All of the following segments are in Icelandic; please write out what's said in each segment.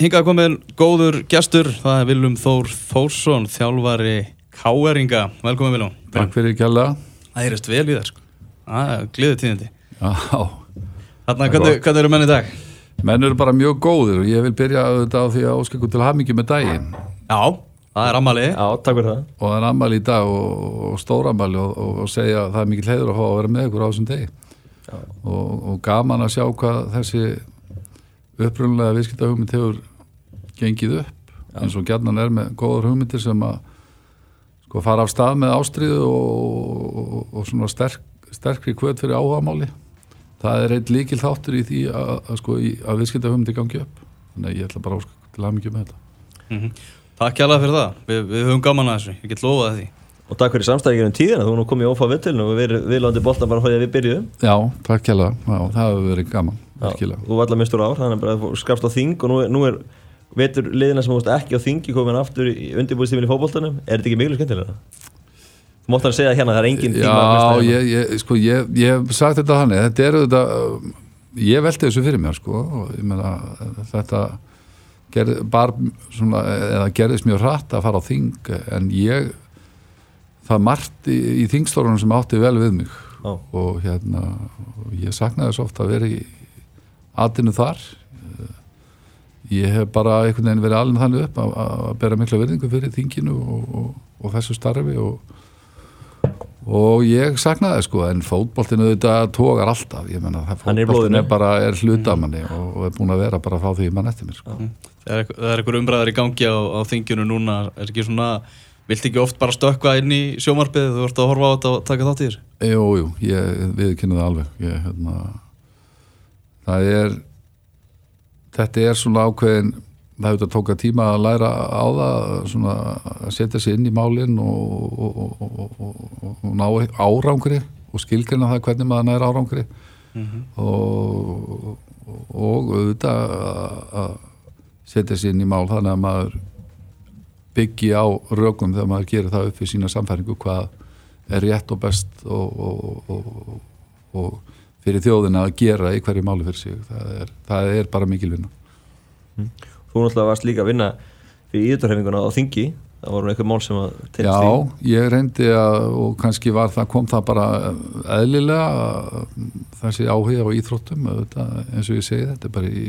hingað komin góður gestur, það er Viljum Þór Þórsson, þjálfari Káeringa. Velkomin Viljum. Takk fyrir kjalla. Það heyrist vel í þér sko. Það er gliðið tíðindi. Já. Þarna, hvernig, hvernig eru menn í dag? Menn eru bara mjög góðir og ég vil byrja auðvitað á því að óskilku til hamingi með daginn. Já, það er ammali. Já, takk fyrir það. Og það er ammali í dag og, og stórammali og, og, og segja að það er mikil heiður að fá að vera með ykkur á þessum degi. Og, og gaman að sjá hvað þessi upprunnulega viðskiptahugmynd hefur gengið upp Já. eins og gætnan er með góður hugmyndir sem að sko fara af stað með ástriðu og, og svona sterk, sterkri kvöt fyrir áhugamáli. Það er eitt líkil þáttur í því að, að, sko, að viðskiptahugmyndi gangi upp. Þannig að ég ætla bara að til að mikið með þetta. Mm -hmm. Takk hjálpa fyrir það, Vi, við höfum gaman að þessu, ég get lofaði því Og takk fyrir samstæðingar um tíðina, þú erum nú komið ófá vittilin og við erum viðlandi bólta bara hóðið við byrjuðum. Já, takk hjá það, það hefur verið gaman, virkilega. Þú var allar mistur ár, þannig að þú skapst á þing og nú er, nú er vetur liðina sem þú ekki á þingi komin aftur í undirbúiðstífin í fókbóltanum. Er þetta ekki miklu skemmtilega? Þú mótt að segja hérna að það er engin tíma að mista. Já, ég, ég, sko, ég, ég hef sagt þetta hann, þetta er þetta, ég velti þessu fyrir mér, sko, og ég meina þetta gerð, bar, svona, gerðist mjög hratt að fara á þing en ég það margt í, í þingstórunum sem átti vel við mig Ó. og hérna og ég saknaði þess ofta að vera í atinu þar ég hef bara einhvern veginn verið alveg þannig upp að, að bera mikla verðingu fyrir þinginu og, og, og þessu starfi og, og ég saknaði sko en fótbóltinu þetta tókar alltaf ég menna það fótbóltinu er bara er hlutamanni mm. og er búin að vera bara frá því mann eftir mér sko. Það er, er einhver umræðar í gangi á, á þinginu núna er ekki svona Vilt ekki oft bara stökka inn í sjómarbyðið þú vart að horfa á þetta og taka þátt í þér? Jú, jú, ég viðkynna það alveg ég, hérna, það er þetta er svona ákveðin það hefur þetta tóka tíma að læra á það svona að setja sér inn í málinn og, og, og, og ná árangri og skilgjörna það hvernig maður nær árangri mm -hmm. og auðvitað að setja sér inn í mál þannig að maður byggi á rögum þegar maður gerir það upp fyrir sína samfæringu hvað er rétt og best og, og, og, og fyrir þjóðina að gera í hverju máli fyrir sig það er, það er bara mikil vinna mm. Þú náttúrulega varst líka að vinna fyrir íðurhefinguna á Þingi það voru eitthvað mál sem að Já, því. ég reyndi að og kannski var það kom það bara eðlilega þessi áhuga á íþróttum eins og ég segi þetta bara í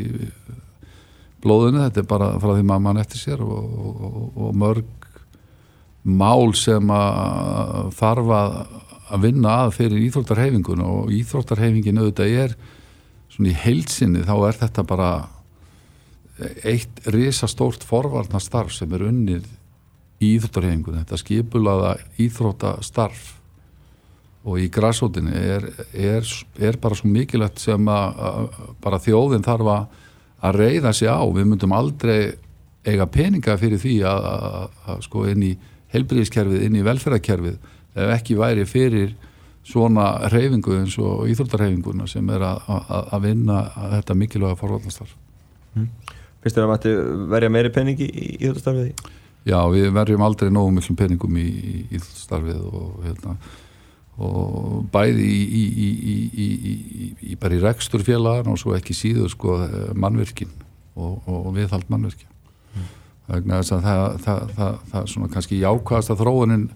blóðinu, þetta er bara frá því maður mann eftir sér og, og, og mörg mál sem að þarf að vinna að fyrir íþróttarhefingun og íþróttarhefingin auðvitað er svona í heilsinni þá er þetta bara eitt risastórt forvarnastarf sem er unnið í íþróttarhefingun, þetta skipulaða íþróttastarf og í græsótinni er, er, er bara svo mikilvægt sem að bara þjóðin þarf að að reyða sig á, við myndum aldrei eiga peninga fyrir því að, að, að sko inn í helbriðiskerfið, inn í velferðarkerfið ef ekki væri fyrir svona reyfingu eins og íþróttarreyfinguna sem er að, að vinna þetta mikilvæga forvallastarf mm. Fyrst er að mætti verja meiri peningi í íþróttastarfið? Já, við verjum aldrei nógu miklum peningum í íþróttastarfið og hérna og bæði í, í, í, bara í reksturfélagan og svo ekki síður sko mannverkin og, og viðhald mannverkin mm. þannig að það, það, það, það svona kannski jákvæðast að þróunin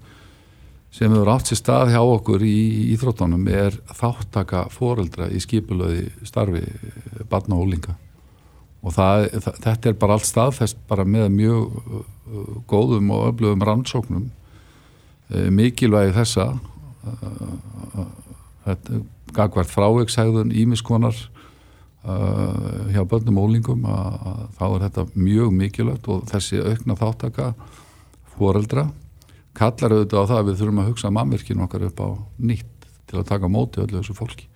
sem hefur átt sér stað hjá okkur í íþróttunum er þáttaka foreldra í skipulöði starfi barna og ólinga og þetta er bara allt staðfest bara með mjög uh, góðum og öflugum rannsóknum uh, mikilvægi þessa þetta gagvart frávegshægðun ímiskonar uh, hjá börnum og ólingum að þá er þetta mjög mikilvægt og þessi aukna þáttaka foreldra kallar auðvitað á það að við þurfum að hugsa mammirkinu okkar upp á nýtt til að taka móti öllu þessu fólki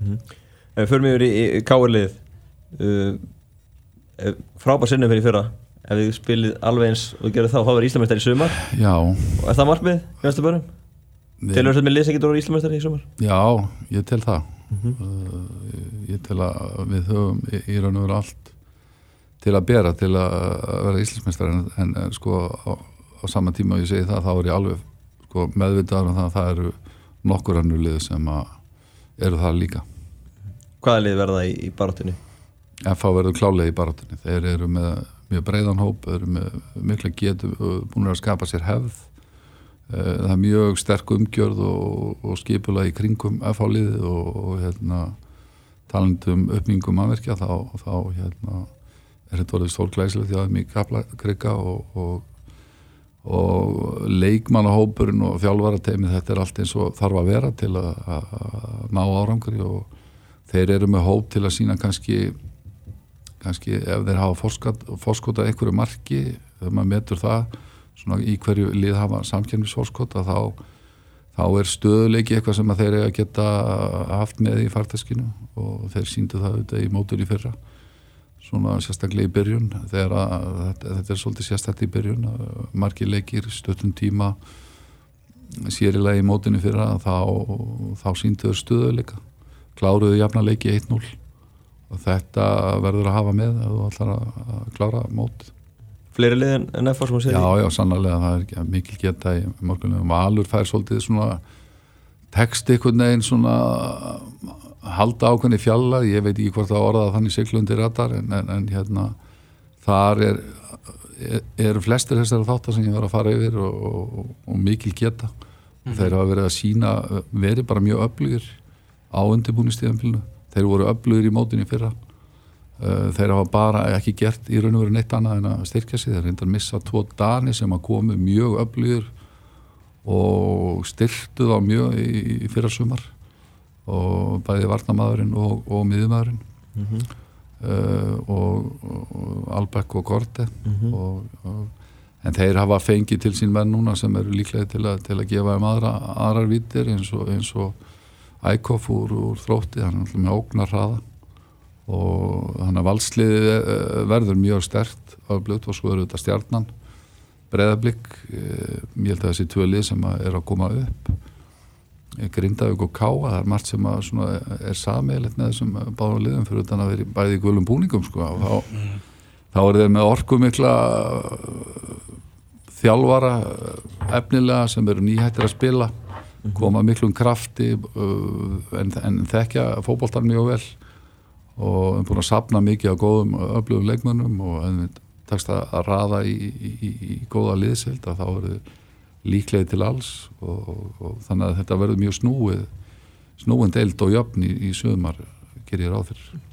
mm -hmm. Við förum yfir í, káerlið uh, frábær sinnum fyrir fyrra ef við spilið alveg eins og gerum þá þá er Íslamistæri sumar Já. og er það margmið í næstu börnum? Telur þetta með liðsengitur á Íslamestari í sumar? Já, ég tel það mm -hmm. uh, ég tel að við höfum í, raun og veru allt til að bera til að vera Íslamestari en, en, sko á, á sama tíma og ég segi það, þá er ég alveg sko, meðvitaður um það að það eru nokkur annur lið sem eru það líka Hvaða lið verða í, í barátunni? FH verður klálega í barátunni þeir eru með mjög breiðan hóp eru með mikla getu búin að skapa sér hefð það er mjög sterk umgjörð og, og skipula í kringum FH liðið og, og hérna talandum uppmingum aðverkja þá, þá hérna er þetta orðið stórglæsilegt því að það er mjög kaplakrygga og, og, leikmannahópurinn og þjálfarateimið þetta er allt eins og þarf að vera til að, að ná árangri og þeir eru með hóp til að sína kannski kannski ef þeir hafa fórskotað einhverju marki, ef maður metur það svona í hverju lið hafa samkjörnisfórskot að þá, þá er stöðuleiki eitthvað sem þeir eiga að geta haft með í farteskinu og þeir síndu það auðvitað í mótur í fyrra svona sérstaklega í byrjun þegar að, þetta, er svolítið sérstaklega í byrjun margir leikir, stöttum tíma sérilegi í mótinu fyrra þá, þá sínduður stöðuleika kláruðu jafna leiki 1-0 og þetta verður að hafa með að þú ætlar að klára mót fleiri liðin en FH sem að segja Já, já, sannlega, það er ekki mikil geta í morgunum, Valur fær svolítið svona text einhvern veginn svona halda ákveðni fjalla, ég veit ekki hvort það orðaða þannig seglundir rættar en, en, en hérna, þar er eru flestir þessari þáttar sem ég var að fara yfir og, og, og mikil geta. Mm -hmm. þeir hafa verið að sína verið bara mjög öflugir á undirbúinistíðanfélinu þeir voru öflugir í mótunni fyrra þeir hafa bara ekki gert í raun og veru neitt annað en að styrkja sig. Þeir reyndar missa tvo dani sem að komu mjög öflugur og styrtuð á mjög í, í fyrra sumar og bæði varnamadurinn og, og miðumadurinn mm -hmm. uh, og, og Albæk og Gorte mm -hmm. og, en þeir hafa fengið til sín menn núna sem eru líklega til að, til að gefa um aðra, aðrar vittir eins og Ækoff úr, úr þrótti, hann er alltaf með ógnar hraða og þannig að valsliði eh, verður mjög stert afblöðt og svo eru þetta stjarnan breðablík eh, ég held að þessi tvö lið sem er að koma upp Grindavík og Káa það er margt sem er sameilit með þessum báðum liðum fyrir að vera bæði í gulum búningum sko. þá, mm. þá er þeir með orku mikla þjálfara efnilega sem eru nýhættir að spila koma miklum krafti en, en þekkja fókbóltar mjög vel og við erum búin að sapna mikið á góðum öflugum leikmönnum og en við takst að raða í, í, í, í góða liðsild að þá verður líklegið til alls og, og, og þannig að þetta verður mjög snúið snúin deild og jöfn í sögumar ger ég ráð fyrir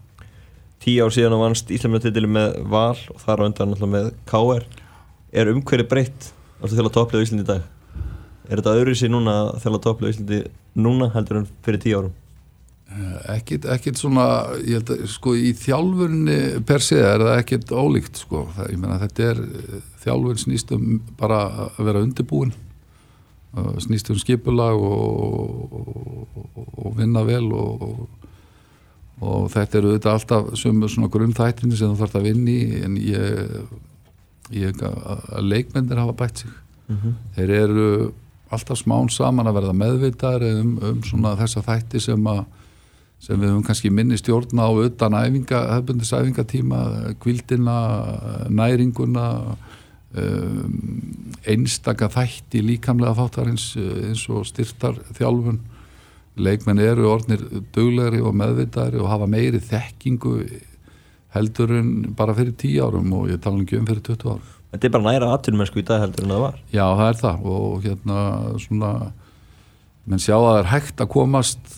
Tíu ár síðan á vannst Íslandmjönditili með Val og þar á undan með K.R. Er umhverju breytt alltaf til að topplega Íslandi í dag? Er þetta öðru sér núna til að topplega Íslandi núna heldur en fyrir tíu árum? Eh, ekkit, ekkit svona ég held að sko í þjálfurni per se er það ekkit ólíkt sko það, ég menna þetta er þjálfurn snýstum bara að vera undirbúin snýstum skipulag og, og, og vinna vel og, og þetta eru þetta alltaf sem svona grunnþættinni sem þú þarfst að vinni en ég, ég að leikmyndir hafa bætt sig mm -hmm. þeir eru alltaf smán saman að verða meðvitaðar um, um svona þessa þætti sem að sem við höfum kannski minni stjórn á utan æfinga, hefbundis æfingatíma kvildina, næringuna um, einstaka þætti líkamlega þáttarins eins og styrtar þjálfun leikmenn eru orðnir döglegri og meðvitaðri og hafa meiri þekkingu heldur en bara fyrir 10 árum og ég tala ekki um fyrir 20 árum. Þetta er bara næra aðtunmennsku í dag heldur en það var. Já það er það og hérna svona menn sjá að það er hægt að komast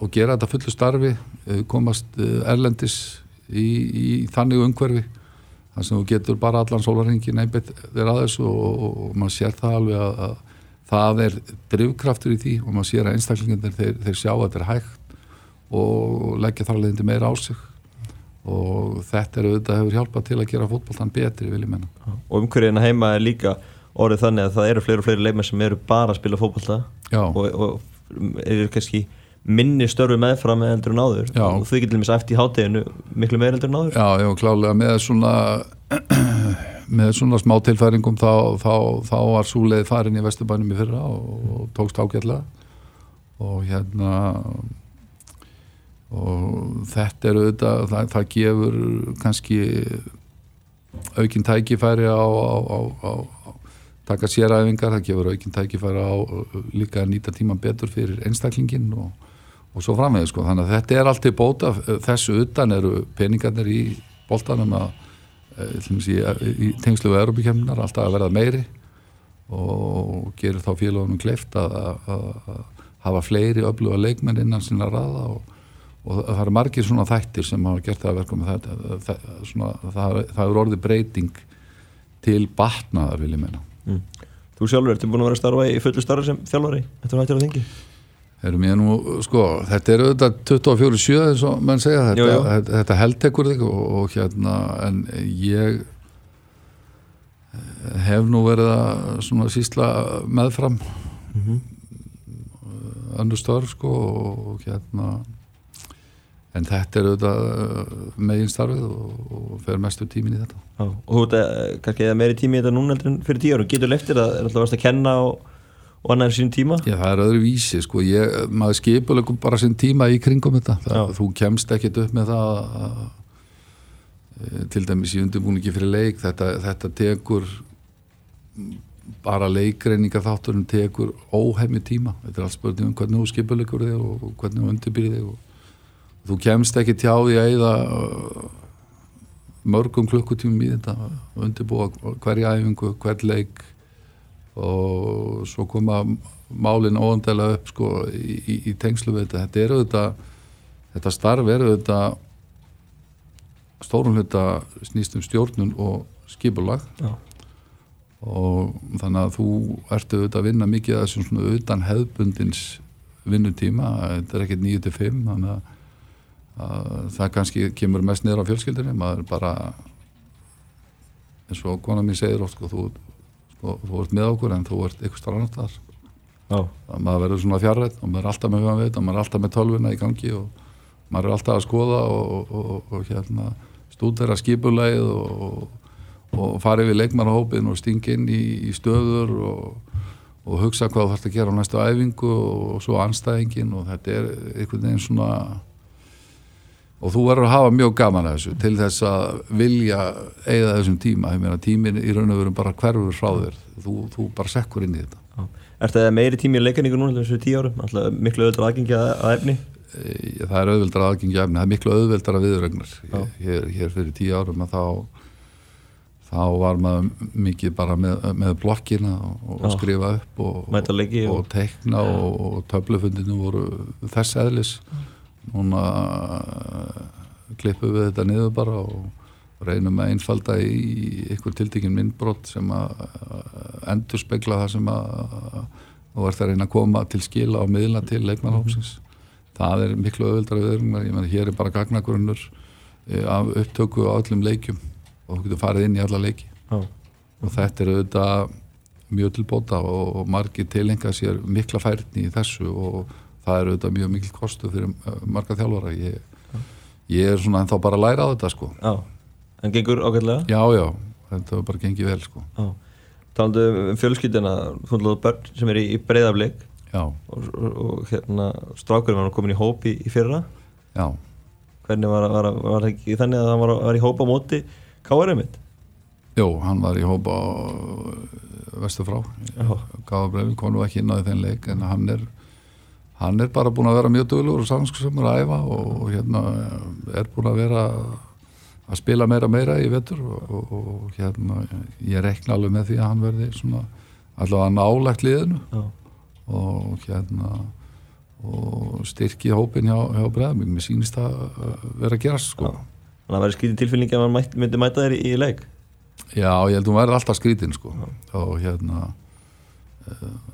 og gera þetta fullu starfi eh, komast eh, erlendis í, í þannig umhverfi þar sem þú getur bara allan sólarhengin einbit þeirra að þessu og, og, og maður sér það alveg að, að það er drivkraftur í því og maður sér að einstaklingarnir þeir, þeir sjá að þetta er hægt og leggja þar leðindi meira á sig. Og þetta er auðvitað hefur hjálpað til að gera fótballtan betri vil ég menna. Og umhverfina heima er líka orðið þannig að það eru fleiri og fleiri leimar sem eru bara að spila fótballta og, og eru kannski minni störfi meðfram með eldur en áður. Já. og þau getur líka eftir í háteginu miklu meir eldur en áður. Já, já, klálega með svona með svona smá tilfæringum þá, þá, þá var súleið farin í Vesturbænum í fyrra og, og tókst ágætlega. Og hérna og þetta er auðvitað það, það gefur kannski aukinn tækifæri á, á, á, á taka séræfingar, það gefur aukinn tækifæri á líka að nýta tíman betur fyrir einstaklingin og og svo framvegið sko, þannig að þetta er allt til bóta. Þessu utan eru peningarnir í boltanum að eh, í, í tengslu við Europakemnar alltaf að verða meiri og gerir þá félagunum kleift að, að, að hafa fleiri öfluga leikmenn innan sinna raða og, og það eru margir svona þættir sem hafa gert það að verka með þetta það, svona, það, það er orðið breyting til batnaðar vil ég meina. Mm. Þú sjálfur ertu búin að vera starfa í fullu starfi sem þjálfari eftir að hættir að þingi Erum ég nú, sko, þetta er auðvitað 24-7 eins og mann segja þetta, jú, jú. þetta, þetta heldtekur þig og, og hérna en ég hef nú verið að svona sísla meðfram mm -hmm. andur störf sko og hérna en þetta er auðvitað uh, megin starfið og, og fer mestu tímin í þetta Já, og þú veit að kannski eða meiri tími í þetta núna en fyrir tíu árum, getur leftir að er alltaf að kenna og, og annað er sín tíma? Já það er öðru vísi sko, ég, maður skipulegum bara sín tíma í kringum þetta, það, þú kemst ekkit upp með það að til dæmis í undirbúningi fyrir leik þetta, þetta tekur bara leikreininga þátturinn tekur óhefmi tíma. Þetta er alls spurning um hvernig þú skipulegur þig og hvernig þú undirbyrði þig og þú kemst ekki tjá því að eða uh, mörgum klukkutímum í þetta undirbúa hverja æfingu, hver leik og svo koma málinn óandela upp sko í, í, í tengslu við þetta. Þetta er auðvitað þetta starf er auðvitað stórun hluta snýst um stjórnun og skipulag. Já. Og þannig að þú ertu auðvitað að vinna mikið að þessum svona utan hefðbundins vinnutíma, þetta er ekkert 9-5 þannig að, að það kannski kemur mest niður á fjölskyldinni maður bara eins og konar mér segir oft sko, þú, sko, þú ert með okkur en þú ert eitthvað strannar þar oh. maður verður svona fjarrætt og maður er alltaf með hvað veit og maður er alltaf með tölvuna í gangi og maður er alltaf að skoða og, og, og, og hérna, stúdera skipulegið og og fara yfir leikmannahópin og stinga inn í, í stöður og, og hugsa hvað þú þarfst að gera á næstu æfingu og svo anstæðingin og þetta er einhvern veginn svona og þú verður að hafa mjög gaman að þessu til þess að vilja eigða þessum tíma, ég meina tímin í raun og veru bara hverfur frá þér. Þú, þú bara sekkur inn í þetta. Er þetta meiri tími í leikaníku núna þessu tíu árum? Alltaf miklu auðvöldar aðgengi að efni? Eh, það er auðvöldar aðgengi að efni, það er miklu auðvöldar að viðrögnar hér, hér fyrir tíu árum að þá þá var maður mikið bara með, með blokkina og, og skrifa upp og, og, og tekna og töflufundinu voru þess eðlis núna uh, klippum við þetta niður bara og reynum að einfalda í ykkur tildekinn myndbrott sem að uh, endur spekla það sem að þú ert að reyna að koma til skila og miðla til leikmannhópsins -hmm. það er miklu öðvöldra við ég menn hér er bara gagnagrunnur eh, af upptöku á öllum leikjum og þú getur farið inn í alla leiki Já. og þetta er auðvitað mjög tilbóta og margir tilenga sér mikla færni í þessu og það er auðvitað mjög mikil kostu fyrir uh, marga þjálfara. Ég, ég er svona en þá bara að læra á þetta sko. Já, en gengur ágætlega? Já, já, þetta var bara gengið vel sko. Talandu um fjölskyldina þú hljóðu börn sem er í, í breyðafleik og, og, og hérna strákurinn var komin í hóp í, fyrra? Já. Hvernig var það ekki þannig að það var, var í hópa móti Káarið mitt? Jó, hann var í hópa á Vestafrá Gáðabrefin, konu ekki inn á þenn leik en hann er hann er bara búin að vera mjög dölur og samskuðsumur að æfa og hérna er búin að vera að spila meira meira í vettur og, og, og hérna ég rekna alveg með því að hann verði svona allavega nálegt liðinu Já. og hérna og styrki hópin hjá, hjá Breðamík mér sínist að vera að gera sko Já. Þannig að það væri skrítið tilfinning að maður myndi mæta þér í, í leik Já, ég held að hún væri alltaf skrítin sko. og hérna uh,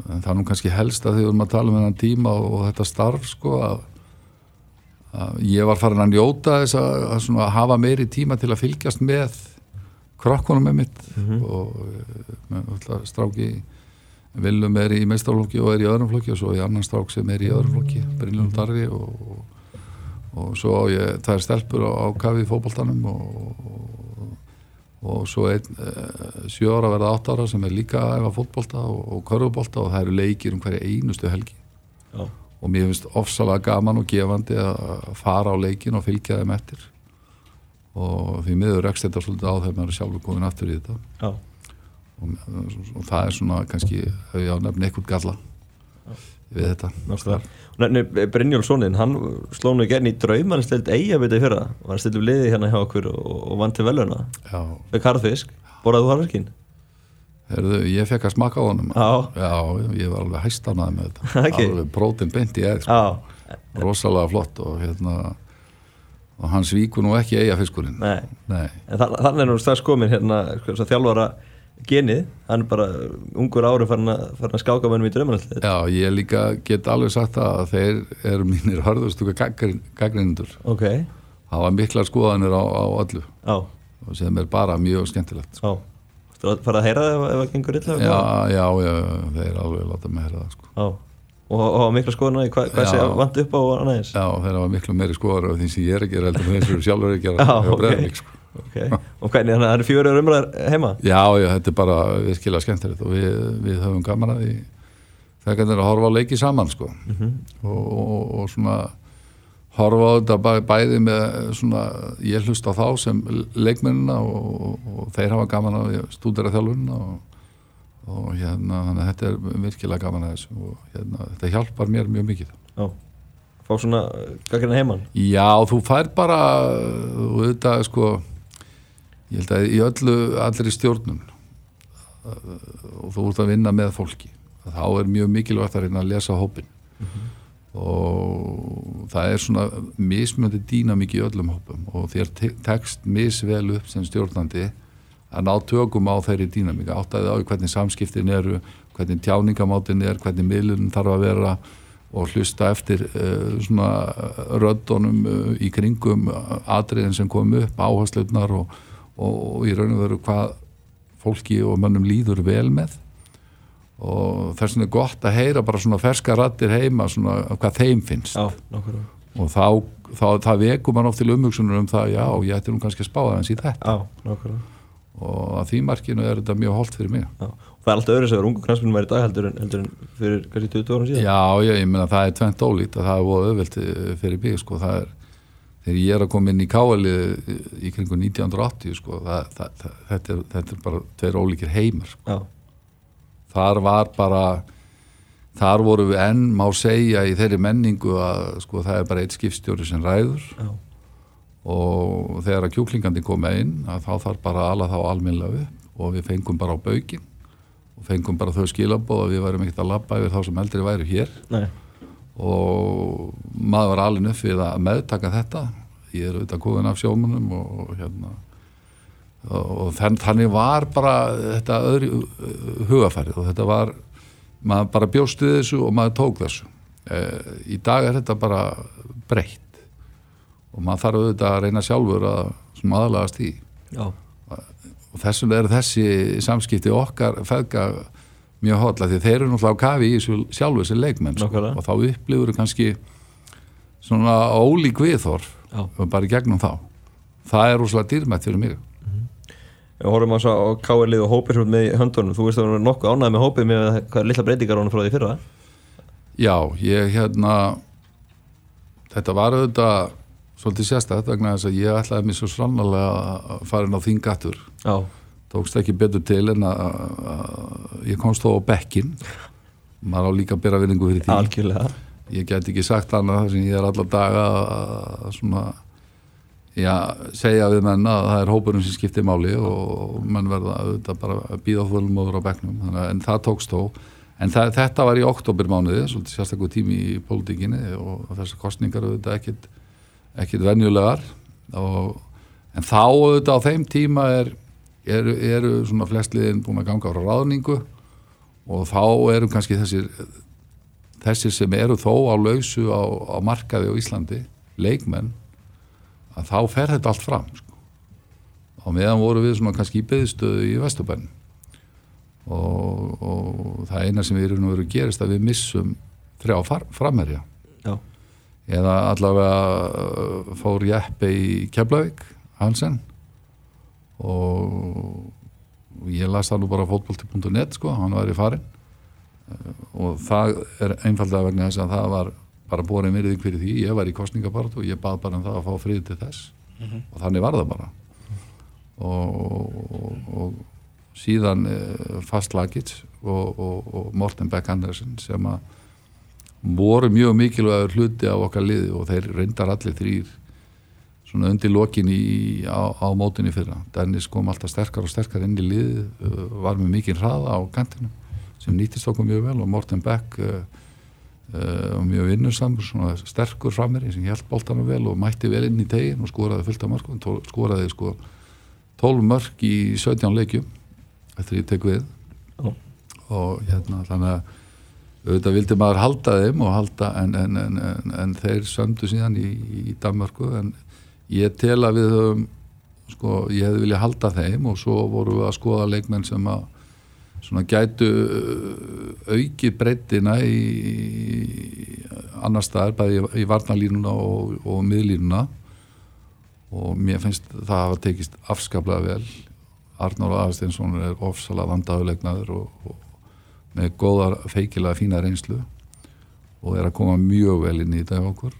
en það er nú kannski helst að því að við erum að tala um þennan tíma og, og þetta starf sko að, að ég var farin að njóta þess að, að, að hafa meiri tíma til að fylgjast með krokkunum með mitt mm -hmm. og eh, með stráki Viljum er í meistarflokki og er í öðrum flokki og svo er annan strák sem er í öðrum flokki Brynlund Darri og og svo ég, það er stelpur á, á kafið fókbóltanum og, og, og svo einn e, sjö ára verða átt ára sem er líka að efa fókbólta og, og körfubólta og það eru leikir um hverja einustu helgi. Já. og mér finnst ofsalega gaman og gefandi að fara á leikin og fylgja þeim eftir. Og því miður rekst þetta svolítið á þegar maður er sjálfur komin aftur í þetta. Og það er svona kannski, hefur ég á nefni eitthvað galla við þetta. Brynjólfssonin, hann sló nú í gerðin í draum hann stilt eigabita í fyrra? Og hann stilt um liði hérna hjá okkur og, og vann til veluna með karðfisk, borðaðu harfiskin? Herðu, ég fekk að smaka á honum. Já. Ég var alveg hæstanaði með þetta. Ok. alveg prótin beint í egg sko. Rosalega flott og hérna og hann svíkur nú ekki eiga fiskurinn nei. Nei. En þa- þannig er nú strax komin hérna sko, þjálfara genið hann er bara ungur ári farin að, farin að skáka mönnum í draumanallið Já, ég líka get alveg sagt það að þeir eru mínir hörðustu gaggrindur Ok, það var miklar skoðanir á, á öllu. Já, og sem er bara mjög skemmtilegt já. Þú að fara að heyra það ef, það gengur illa? Já, já, já, þeir alveg láta mig heyra það sko. já. Og, og hafa mikla skoðan á því hvað, Já. sé vant upp á annað eins? Já, þeir hafa miklu meiri skoðar af því sem ég er að gera heldur en þeir sem sjálfur að gera Já, hjá ok. Okay. Og hvernig, þannig að það eru fjóri umræðar heima Já, já, þetta er bara virkilega skemmtilegt og við, við höfum gaman að þetta er að horfa á leiki saman sko. Mhm. og, og, og svona horfa á þetta bæ, bæði með svona, ég hlust á þá sem leikmennina og, og, og þeir hafa gaman að stúdera þjálfunna og, og hérna, þannig að þetta er virkilega gaman að þessu og hérna, þetta hjálpar mér mjög mikið Já, fá svona gaggrina heiman Já, þú fær bara og þetta sko ég held að í öllu, allir í stjórnum og þú ert að vinna með fólki þá er mjög mikilvægt að reyna að lesa hópin og það er svona mismjöndi dýnamík í öllum hópum og þér te- tekst misvel upp sem stjórnandi að ná tökum á þeirri dýnamík áttaði á því hvernig samskiptin eru hvernig tjáningamátin er, hvernig miðlun þarf að vera og hlusta eftir uh, svona röddunum uh, í kringum atriðin sem kom upp, áherslutnar og, og, í raun og veru hvað fólki og mönnum líður vel með. Og þess vegna er gott að heyra bara svona ferska rattir heima svona hvað þeim finnst. Já, og þá, þá það vekur mann oft til umhugsunar um það, já, ég ætti nú kannski að spáða hans í þetta. Já, og að því markinu er þetta mjög holdt fyrir mig. Já, og það er alltaf öðru sem er ungu knastminn væri í dag heldur en, heldur en fyrir kannski 20 árum síðan. Já, ég, ég meina það er tvent ólíkt að það er búið auðvelt fyrir mig sko, það er þegar ég er að koma inn í káali í kringu 1980 sko, það, það, það, þetta, er, þetta er bara tveir ólíkir heimar sko. Þar var bara þar voru við enn má segja í þeirri menningu að sko, það er bara eitt skipstjóri sem ræður. Já, og þegar að kjúklingandi koma inn að þá þarf bara að ala þá alminlega upp. Og við fengum bara á baukinn og fengum bara þau skilabóð að við værum ekkert að labba yfir þá sem eldri væru hér. Nei, og maður var alveg upp við að meðtaka þetta. Ég er auðvitað góðin af sjómunum og hérna og þann, þannig var bara þetta öðru uh, hugafærið og þetta var maður bara bjóstu þessu og maður tók þessu. E, í dag er þetta bara breytt. Og maður þarf auðvitað að reyna sjálfur að aðlagast í já, og þessum er þessi samskipti okkar feðga mjög hotla því þeir eru náttúrulega á kafi í þessu sjálfu þessi leikmenn sko, og þá upplifur kannski svona ólík viðhorf bara gegnum þá. Það er rosalega dýrmætt fyrir mig. Við horfum á, KL-ið og hópir með höndunum Þú veist að þú er nokkuð ánægð með hópið með hvað er litla breytingar hann frá því fyrra? Já, ég hérna þetta var auðvitað svolítið sérstætt vegna þess að ég ætlaði mér svo srannalega að fara inn á þingattur Já, tókst ekki betur til en að, að ég komst þó á bekkin maður á líka bera vinningu fyrir því. Algjörlega. Ég get ekki sagt annað þar sem ég er alla daga að svona já, segja við menn að það er hópurinn sem skiptir máli og menn verða auðvitað bara að býða þvölumóður á bekknum. Þannig, að- en það tókst þó. En það, þetta var í oktobermánuði svolítið sérstaklega tími í pólitíkinni og þessar kostningar auðvitað ekkit ekkit venjulegar. Og, en þá auðvitað á þeim tíma er, eru, eru svona flestliðin búin að ganga á ráðningu og þá eru kannski þessir þessir sem eru þó á lausu á, á markaði á Íslandi leikmenn að þá fer þetta allt fram sko. og meðan voru við svona kannski í byðstöðu í Vesturbænn og, og það eina sem við erum verið gerist að við missum þrjá framherja. Já, eða allavega uh, fór Jeppe í Keflavík Hansen og ég las það nú bara á fótbolti.net sko, hann var í farin og það er einfallega vegna þess að það var bara borin virðing fyrir því, ég var í kostningabartu og ég bað bara um það að fá frið til þess. Og þannig var það bara. Og, og, og síðan uh, Fast Lagic og, og, og Morten Beck Andersen sem að voru mjög mikilvægur hluti af okkar liði og þeir reyndar allir þrýr svona undir lokin í, á, á mótinni fyrra. Dennis kom alltaf sterkar og sterkar inn í liði, uh, var með mikið hraða á kantinu sem nýttist okkur mjög vel og Morten Beck uh, uh, mjög vinnursamur, svona sterkur frammeiri sem held boltanum vel og mætti vel inn í tegin og skoraði fullt af mörgum, skoraði sko 12 mörg í 17 leikjum eftir ég tek við Já. og hérna þannig að auðvitað vildi maður halda þeim og halda en, en, en, en, en þeir söndu síðan í, í Danmarku en ég tel að við höfum sko, ég hefði viljað halda þeim og svo voru við að skoða leikmenn sem að svona gætu uh, aukið breytina í, annar staðar, bæði í varnalínuna og, og miðlínuna. Og mér finnst það hafa tekist afskaplega vel. Arnór Aðarsteinsson er ofsalega vandaðulegnaður og, og með góðar feikilega fína reynslu og er að koma mjög vel inn í þetta okkur.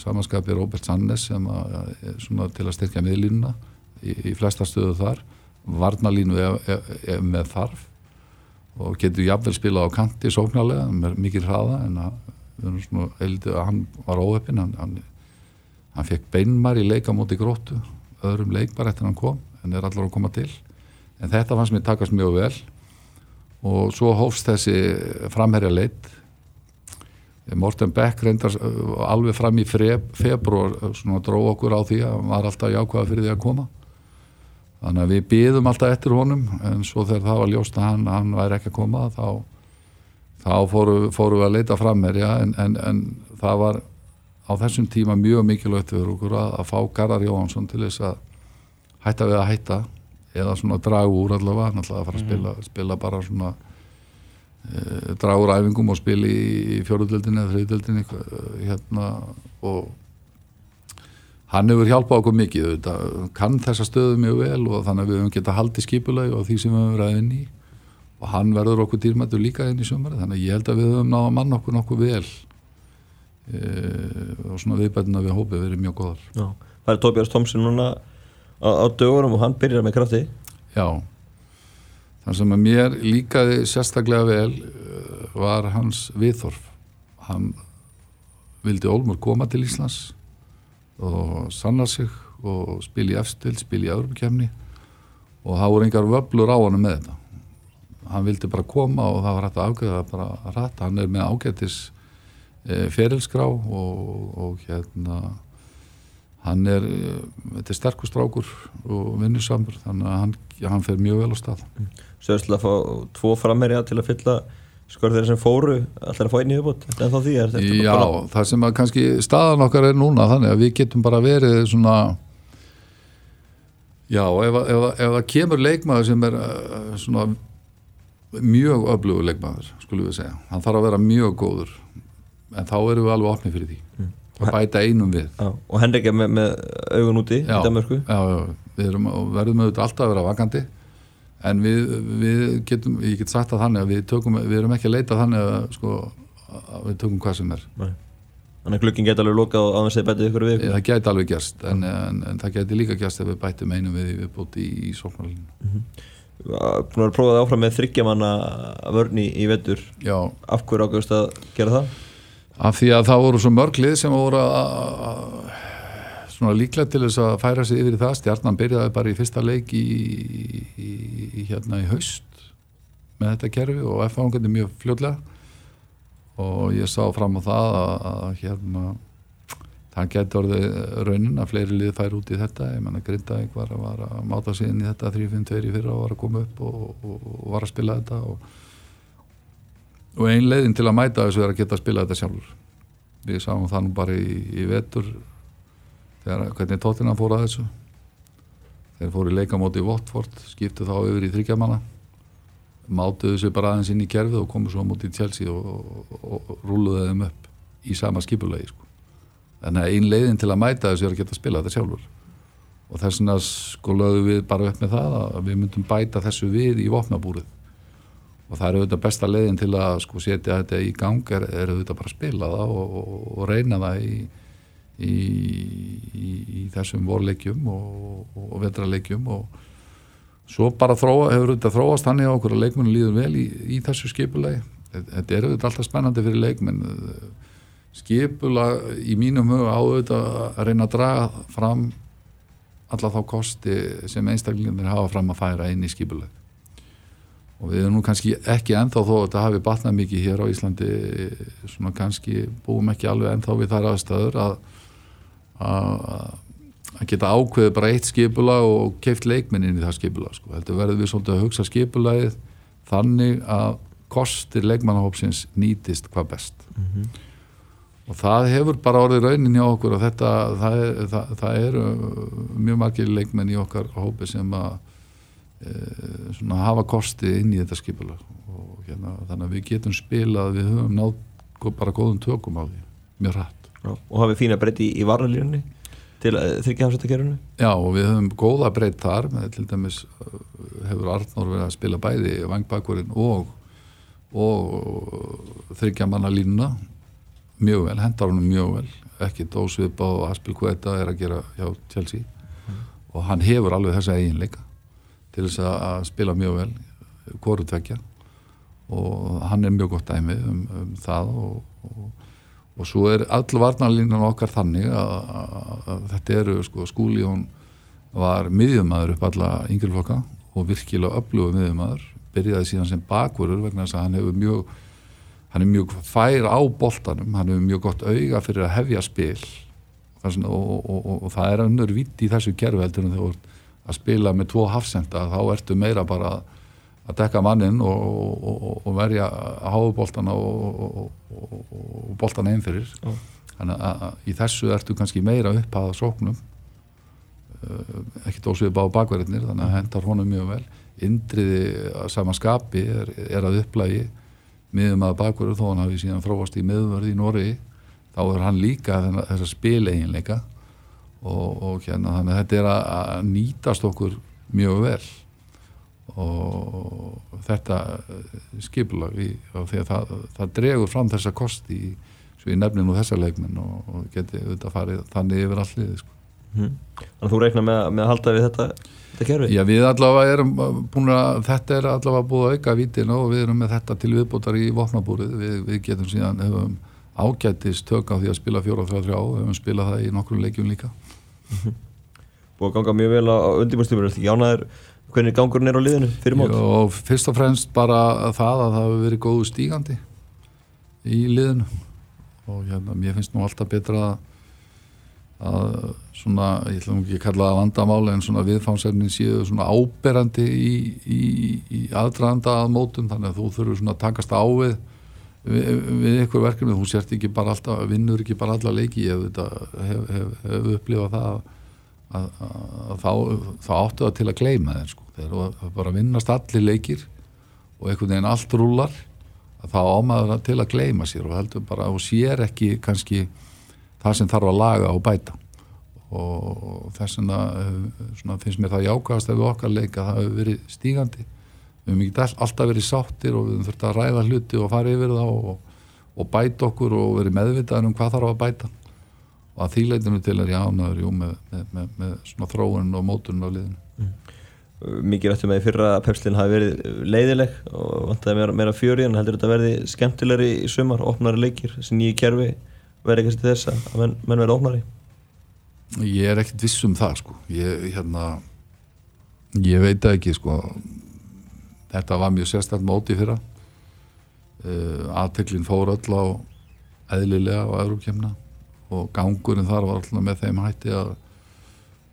Samanskapi Robert Sannes sem að, svona til að styrkja miðlínuna í, í flesta stöðu þar. Varnalínu er, er, er með þarf og getur jafnvel spila á kanti sóknarlega, með mikið hraða en að, að hann var óöppin hann, hann, hann fekk beinmar í leika móti gróttu öðrum leik bara eftir hann kom en er allar að koma til. En þetta fannst mér takast mjög vel og svo hófst þessi framherja leitt Morten Beck reyndar alveg fram í februar svona dróð okkur á því að hann var alltaf jákvæða fyrir því að koma. Þannig að við býðum alltaf eftir honum en svo þegar það var ljóst að hann, hann væri ekki að koma þá, þá fóru, fóru við að leita framherja en, en, en það var á þessum tíma mjög mikilvægt fyrir okkur að, að fá Garðar Jóhansson til þess að hætta við að hætta eða svona dragu úr allavega hann ætlaði að fara að spila, spila bara svona e, dragu úr æfingum og spila í fjóruðöldinni eða þriðöldinni hérna og hann hefur hjálpað okkur mikið þetta, kann þessa stöðu mjög vel og þannig að við höfum getað haldið skipulagi og því sem við höfum verið inn í. Og hann verður okkur dýrmættur líka inn í sömur þannig að ég held að við höfum náða mann okkur nokkuð vel e, og svona viðbætina við hópið verið mjög góðar. Já. Það er Tóbjörns Tomsson núna á, á dögurum og hann byrjar með krafti? Já þannig sem að mér líkaði sérstaklega vel var hans viðþorf. Hann vildi Olmur koma til Íslands og sanna sig og spila í efstil, spila í öðrumkjæmni og það voru engar vöblur á hann með þetta. Hann vildi bara koma og það var hægt að afgjöða bara að rætta, hann er með ágættis e, ferilskrá og, og hérna hann er, e, þetta er sterkustrákur og vinnusamur þannig að hann, hann fer mjög vel á stað. Sjöfslega að fá tvo framherja til að fylla skor þeirra sem fóru allar að fá einn í uppbútt en þá því er þetta Já, bara það sem að kannski staðan okkar er núna þannig að við getum bara verið svona já, ef, ef, ef það kemur leikmaður sem er uh, svona mjög öflugur leikmaður, skulum við segja. Hann þarf að vera mjög góður en þá erum við alveg opnið fyrir því. Að bæta einum við. Já, og Henrik er með, með augun úti já, í Danmarku já, já, við erum, verðum auðvitað alltaf að vera vakandi en við, við getum, ég get sagt að þannig að við, tökum, við erum ekki að leita þannig að, sko, að við tökum hvað sem er. Nei. Þannig að glukkin geta alveg lokað á þess að betið ykkur við það gæti alveg gerst en, en, en það gæti líka gerst ef við bætum einum við viðbúti í, í sóknarlinu Búin að prófa það áfram með þryggjamanna vörni í vettur já, Af hverju ágæðust að gera það? af því að það voru svo mörglið sem voru að- svona líklega til þess að færa sig yfir í það. Stjarnan byrjaði bara í fyrsta leik í, í, í hérna í haust með þetta kerfi og F-ángandi mjög fljótlega. Og ég sá fram á það að, að hérna það getur orðið raunin að fleiri lið fær út í þetta, ég menna Grindavík var, að- var að máta sig inn í þetta 3-5-2 í fyrra og var að koma upp og, og, og var að spila þetta. Og, og ein leiðin til að mæta þessu er að geta að spila þetta sjálfur. Við sáum það nú bara í, í vetur þegar hvernig tóttina fór að þessu. Þeir fóru í leikamóti í Watford skiptu þá yfir í þryggjamanna mátuðu sig bara aðeins inn í kerfið og komu svo á móti í Chelsea og, og, og, og rúluðu þeim upp í sama skipulegi sko. þannig að ein leiðin til að mæta þessu er að geta spila þetta sjálfur. Og þess vegna sko lögðu við bara upp með það að við myndum bæta þessu við í vopnabúrið. Og það er auðvitað besta leiðin til að sko setja þetta í gang er, er auðvitað bara að spila það og reyna það í, í, í, í þessum vorleikjum og, og vetraleikjum og svo bara þróa, hefur auðvitað þróast þannig á okkur að leikmennu líður vel í, í þessu skipulegi þetta er auðvitað alltaf spennandi fyrir leikmenn. Skipula í mínum huga á auðvitað að reyna að draga fram alla þá kosti sem einstaklingarnir hafa fram að færa inn í skipuleg og við erum nú kannski ekki ennþá þó að þetta hafi batnað mikið hér á Íslandi svona kannski búum ekki alveg ennþá við þar aðstöður að að geta ákveðið bara eitt skipula og keift leikmennin í það skipula sko. heldur verður við svolítið að hugsa skipulagið þannig að kostir leikmannahópsins nýtist hvað best mm -hmm. og það hefur bara orðið raunin hjá okkur og þetta það, það, það eru mjög margir leikmenn í okkar hópi sem að e, hafa kosti inn í þetta skipula og hérna, þannig að við getum spilað við höfum nátt bara góðum tökum á því mjög rætt og hafið fína breytti í, varnalínunni til þryggjahamsættakerfunu Já og við höfum góða breytt þar með til dæmis uh, hefur Arnór verið að spila bæði vangbakkurinn og og þryggjamanna línuna. Mjög vel, hendar honum mjög vel. Ekki dósvip á Aspil Kveta er að gera hjá Chelsea. Mm. og hann hefur alveg þessa eiginleika til þess að spila mjög vel hvoru tvekja og hann er mjög gott dæmi um, um það og, og og svo er all varnarlínan okkar þannig að, að, að þetta eru sko, skúli hún var miðjumæður upp alla yngjörflokka og virkilega öflugur miðjumæður byrjaði síðan sem bakverður vegna þess að hann hefur mjög hann er mjög fær á boltanum. Hann hefur mjög gott auga fyrir að hefja spil. Og, og, og, og það er önnur vitt í þessu gerfi heldur en þegar að spila með tvo hafsenda þá ertu meira bara að að dekka mannin og, og, og verja bóltana og, og bóltana einn fyrir. Oh. þannig að, að í þessu ertu kannski meira upp að sóknum. Uh, ekki dósið bá bakverðinir þannig að hendar honum mjög vel. Indriði samanskapi er, er að upplægi miðum að bakverður þó hann hafi síðan þróast í miðverði í Nóri þá er hann líka þess að spila eiginleika og hérna þannig að þetta er að nýtast okkur mjög vel og þetta eh, skipulag í, því að það, það dregur fram þessa kosti í, í nefninu þessa leikminn og, og geti auðvitað farið þannig yfir allir sko. mm. Þannig að þú reiknar með, með að halda við þetta, þetta kerfi? Já við allavega erum búin að þetta er allavega búið að auka vítin og við erum með þetta til viðbútar í vopnabúrið við, við getum síðan hefum ágættist tök á því að spila 4-3-3 og hefum spilað það í nokkrum leikjum líka -hmm. Búið að ganga mjög vel á undirbúrstífur, jánaður Hvernig gangurinn er á liðinu fyrir mót? Jó, fyrst og fremst bara það að það hefur verið góðu stígandi í liðinu. Og hérna, mér finnst nú alltaf betra að, að svona, ég ætlum ekki að kalla það vandamáli en svona viðfánsefnin séu svona áberandi í, í, í aðdraðanda að mótum. Þannig að þú þurfur svona að takast á við við, við ykkur verkefni, þú sért ekki bara alltaf, vinnur ekki bara alla leiki, ég hef, hef, hef, hef upplifað það að að, að þá, þá áttu það til að gleima þeim sko. þegar bara vinnast allir leikir og einhvern veginn allt rúlar þá ámaður það til að gleima sér og heldur bara og sér ekki kannski það sem þarf að laga og bæta. Og þess vegna eh, finnst mér það jákast ef við okkar leika það hefur verið stígandi. Við hefum ekki alltaf verið sáttir og við höfum þurft að ræða hluti og fara yfir það og, og bæta okkur og verið meðvitaður um hvað þarf að bæta og að þýleitinu til er ég ánaður jú, með, með, með, með svona þróun og mótun á liðinu. Mm. Mikið rættum að í fyrra pepslinn hafi verið leiðileg og vantaði meira, meira fjöri en heldur þetta að verði skemmtilegri í sumar, opnari leikir þessi nýju kerfi verði ekkert til þess að menn, menn verði opnari? Ég er ekkert viss um það sko. Ég, hérna, ég veit ekki sko. Þetta var mjög sérstaklega móti fyrra. Uh, aðteklinn fór öll á eðlilega á öðrukemna og gangurinn þar var alltaf með þeim hætti að,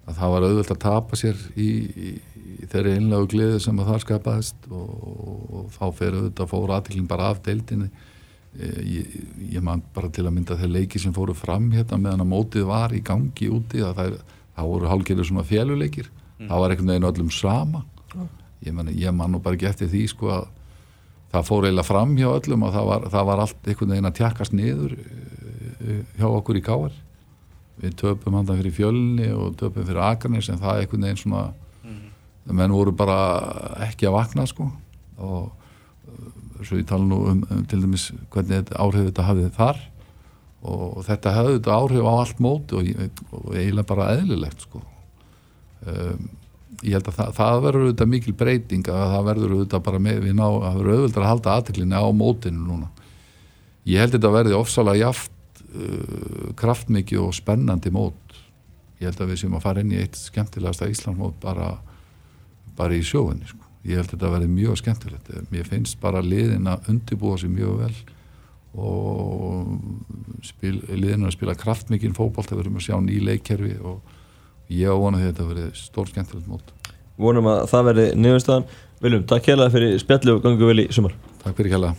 að það var auðvöld að tapa sér í, í, í þeirri einlegu gleði sem að það skapaðist og, og, og þá fer auðvitað fóru aðtillin bara af deildinni e, ég, ég man bara til að mynda þeir leiki sem fóru fram hérna meðan að mótið var í gangi úti að það, það voru hálfgerður svona fjöluleikir mm. það var einhvern veginn öllum sama mm. ég man, ég man nú bara ekki eftir því sko að það fór eiginlega fram hjá öllum og það var, það var allt einhvern veginn að tjakkast niður hjá okkur í Káar við töpum hann fyrir fjölni og töpum fyrir Akarnis en það er einhvern veginn svona mm -hmm. menn voru bara ekki að vakna sko. Og uh, svo ég tala nú um, um til dæmis hvernig áhrif þetta hafið þar. Og þetta hafði þetta áhrif á allt móti og, og eiginlega bara eðlilegt sko. Um, ég held að það, það verður auðvitað mikil breyting að það verður auðvitað bara með við ná, það verður auðvitað að halda aðteklinni á mótinu núna. Ég held að þetta verði ofsalega jaft uh, kraftmikið og spennandi mót. Ég held að við séum að fara inn í eitt skemmtilegasta Íslandmót bara, bara í sjóinni sko. ég held að þetta verði mjög skemmtilegt. Mér finnst bara liðin að undirbúa sér mjög vel og spil, liðin að spila kraftmikinn fókbalt það verðum að sjá ný leikkerfi og ég á vona að þetta verði stór skemmtilegt mót. Vonum að það verði niðurstaðan. Viljum, takk hérlega fyrir spjallu og gangu vel í sumar. Takk fyrir kjalla